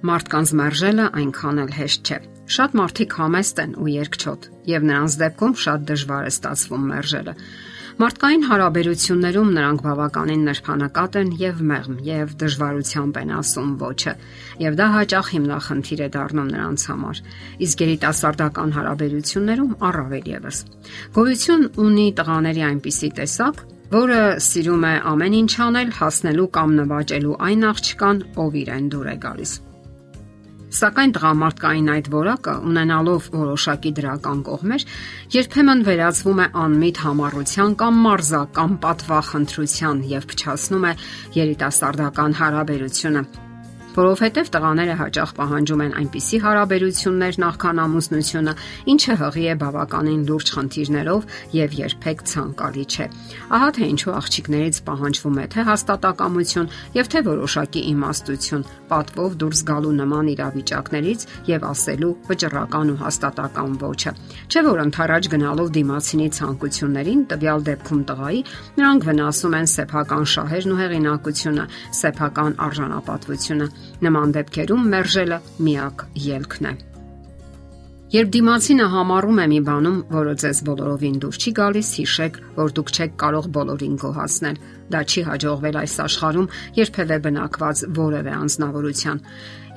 Մարդկանց մերժելը այնքան էլ հեշտ չէ։ Շատ մարդիկ համեստ են ու երկչոտ, եւ նրանց դեպքում շատ դժվար է ստացվում մերժելը։ Մարդկային հարաբերություններում նրանք բավականին նրբանակատ են եւ մեղմ եւ դժվարությամբ են ասում ոչը, եւ դա հաճախ հիմնախնդիր է դառնում նրանց համար։ Իսկ երիտասարդական հարաբերություններում առավել եւս։ Գոյություն ունի տղաների այնպիսի տեսակ, որը սիրում է ամեն ինչ անել հասնելու կամ նվաճելու այն աղջկան, ով իրեն դուր է գալիս։ Սակայն տղամարդկային այդ որակը, ունենալով որոշակի դրական կողմեր, երբեմն վերածվում է անմիտ համառության կամ մարզական պատվախնդրության եւ փչացնում է երիտասարդական հարաբերությունը որովհետև տղաները հաճախ պահանջում են այնպիսի հարաբերություններ նախքան ամուսնությունը, ինչը հղի է բավականին լուրջ խնդիրներով եւ երբեք ցանկալի չէ։ Ահա թե ինչու աղջիկներից պահանջվում է թե հաստատակամություն եւ թե որոշակի իմաստություն, պատվով դուրս գալու նման իրավիճակներից եւ ասելու վճռական ու հաստատական ոչը։ Չէ որ ընթരാճ գնալով դիմացինի ցանկություններին տվյալ դեպքում տղայի նրանք վնասում են սեփական շահերն ու հեղինակությունը, սեփական արժանապատվությունը Նման դեպքերում մերժելը միակ ելքն է։ Երբ դիմացինը համառում է մի բանում, որը ձեզ բոլորովին դուր չի գալիս, հիշեք, որ դուք չեք կարող բոլորին գոհացնել։ Դա չի հաջողվել այս աշխարհում երբևէ բնակված որևէ անznավորության։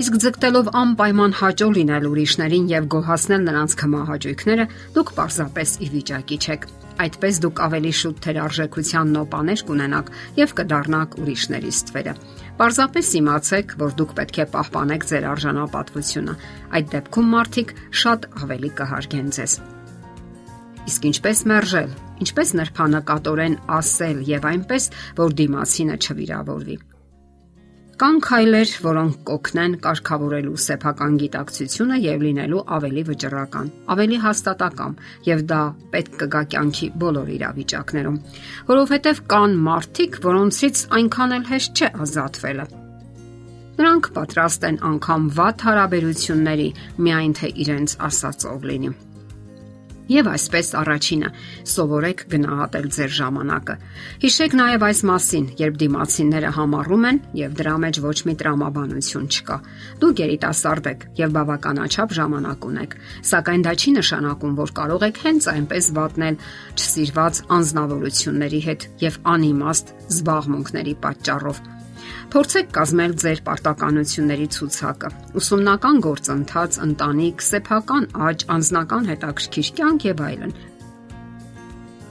Իսկ ձգտելով անպայման հաջող լինել ուրիշներին եւ գոհացնել նրանց կմահաճույքները, դուք պարզապես ի վիճակի չեք։ Այդպես դուք ավելի շուտ թերարժեքության նոպաներ կունենաք եւ կդառնաք ուրիշների ստվերը։ Պարզապես իմացեք, որ դուք պետք է պահպանեք ձեր արժանապատվությունը։ Այդ դեպքում մարդիկ շատ ավելի կհարգեն ձեզ։ Իսկ ինչպես մերժել, ինչպես նրբանակատորեն ասել եւ այնպես, որ դիմացինը չվիրավորվի։ Կան քայլեր, որոնք կօգնեն կարգավորելու սեփական գիտակցությունը եւ լինելու ավելի վճռական, ավելի հաստատակամ, եւ դա պետք կգա կյանքի բոլոր իրավիճակներում, որովհետեւ կան մարդիկ, որոնցից այնքան էլ հեշտ չէ ազատվելը։ Նրանք պատրաստ են անգամ վատ հարաբերությունների, միայն թե իրենց ասածով լինի։ Եվ այսպես առաջինը սովորեք գնահատել ձեր ժամանակը։ Հիշեք նաև այս մասին, երբ դիմացինները համառում են եւ դրա մեջ ոչ մի տրամաբանություն չկա։ Դուք երիտասարդ եք եւ բավականաչափ ժամանակ ունեք, սակայն դա չի նշանակում, որ կարող եք հենց այնպես վատնել չսիրված անznավորությունների հետ եւ անիմաստ զբաղմունքների պատճառով Փորձեք կազմել ձեր պարտականությունների ցուցակը։ Ուսումնական գործընթաց, ընտանիք, սեփական աճ, անձնական հետաքրքիր կյանք եւ այլն։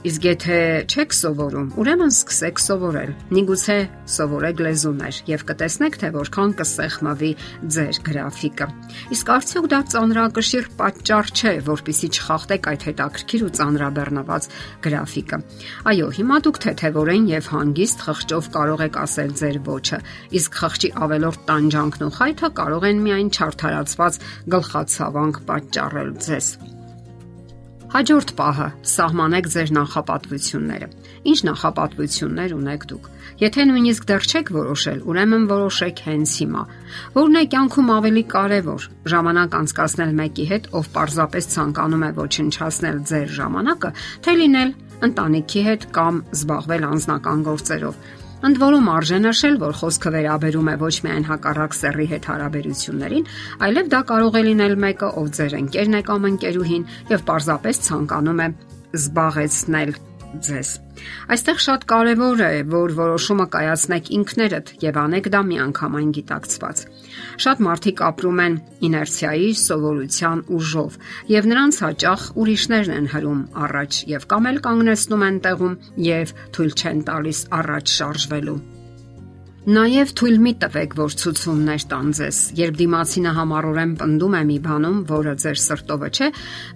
Իսկ եթե չեք սովորում, ուրեմն սկսեք սովորել։ Միգուցե սովորեք լեզուներ եւ կտեսնեք, թե որքան կսեղմավի ձեր գրաֆիկը։ Իսկ արդյոք դա ծանրակշիռ պատճառ չէ, որpիսի չխախտեք այդ հետաքրքիր ու ծանրաբեռնված գրաֆիկը։ Այո, հիմա դուք թեթևորեն եւ հանգիստ խղճով կարող եք ասել ձեր ոչը, իսկ խղճի ավելորդ տանջանքն ու խայթը կարող են միայն չարթարացված գլխացավանք պատճառել ձեզ։ Հաջորդ պահը՝ սահմանեք ձեր նախապատվությունները։ Ինչ նախապատվություններ ունեք դուք։ Եթե նույնիսկ դեռ չեք որոշել, ուրեմն որոշեք հենց հիմա։ Որն է կյանքում ավելի կարևոր՝ ժամանակ անցկасնել մեկի հետ, ով պարզապես ցանկանում է ոչնչացնել ձեր ժամանակը, թե լինել ընտանիքի հետ կամ զբաղվել անձնական գործերով Ընդ որում արժե նշել, որ խոսքը վերաբերում է ոչ միայն հակառակ սեռի հետ հարաբերություններին, այլև դա կարող է լինել մեկը, ով ձեր ընկերն է կամ ընկերուհին եւ պարզապես ցանկանում է զբաղեցնել ձեզ։ Այստեղ շատ կարևոր է, որ որոշումը կայացնեք ինքներդ եւ անեք դա միանգամայն գիտակցված։ Շատ մարդիկ ապրում են իներցիայի, սովորության ուժով եւ նրանց հաճախ ուրիշներն են հրում առաջ եւ կամ էլ կանգնեցնում են տեղում եւ թույլ չեն տալիս առաջ շարժվելու։ Նաև թույլ մի տվեք, որ ցուցումներ տան ձեզ։ Երբ դիմացինը համառորեն պնդում է մի բանում, որը ձեր սրտովը չէ,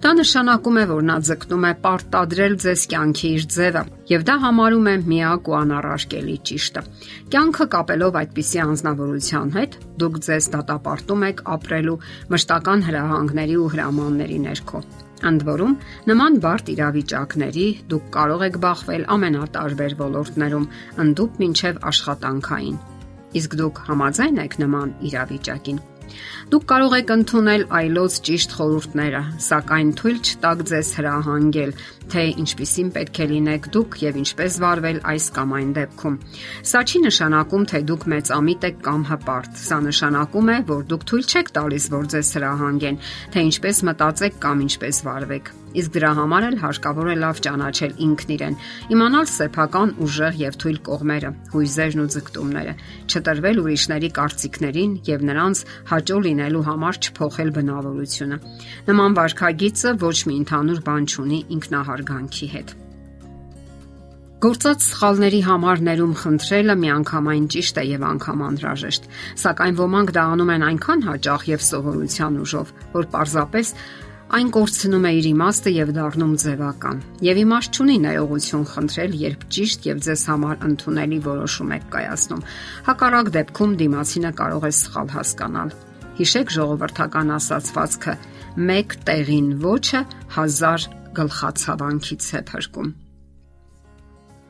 դա նշանակում է, որ նա ձգտում է պարտադրել ձեզ կյանքի իր ձևը, եւ դա համարում է միակ ու անառարկելի ճիշտը։ Կյանքը կապելով այդպիսի անznավորության հետ, դուք ձեզ դատապարտում եք ապրելու մշտական հրահանգների ու հրամանների ներքո։ Ընդ որում, նման բարդ իրավիճակների դուք կարող եք բախվել ամենատարբեր ոլորտներում, ընդդուք մինչև աշխատանքային։ Իսկ դուք համաձայն եք նման իրավիճակին։ Դուք կարող եք ընդունել այլոց ճիշտ խորհուրդները, սակայն թույլ չտաք ձեզ հրահանգել, թե ինչպիսին պետք է լինեք դուք եւ ինչպես վարվել այս կամ այն դեպքում։ Սա չի նշանակում, թե դուք մեծամիտ եք կամ հպարտ։ Սա նշանակում է, որ դուք թույլ չեք տալիս, որ ձեզ հրահանգեն, թե ինչպես մտածեք կամ ինչպես վարվեք։ Իսկ դրա համար էլ հարկավոր է լավ ճանաչել ինքն իրեն, իմանալ սեփական ուժեղ եւ թույլ կողմերը, հույզերն ու ձգտումները, չտրվել ուրիշների կարծիքներին եւ նրանց հաճո լինելու համար չփոխել բնավորությունը։ Նման վարքագիծը ոչ մի ընդհանուր բան չունի ինքնահարգանքի հետ։ Գործած սխալների համար ներում խնդրելը միանգամայն ճիշտ է եւ անգամ անհրաժեշտ, սակայն ոմանք դա անում են այնքան հաճախ եւ սովորության ուժով, որ պարզապես Այն կորցնում է իր իմաստը եւ դառնում ձևական։ Եվ իմաստ չունի ներողություն խնդրել, երբ ճիշտ եւ ձեզ համար ընդունելի որոշում եք կայացնում։ Հակառակ դեպքում դիմացինը կարող է սխալ հասկանալ։ Հիշեք ժողովրդական ասացվածքը. մեկ տեղին ոչը հազար գլխացավանքից է փրկում։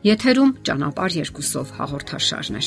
Եթերում ճանապարհ երկուսով հաղորդաշարներ։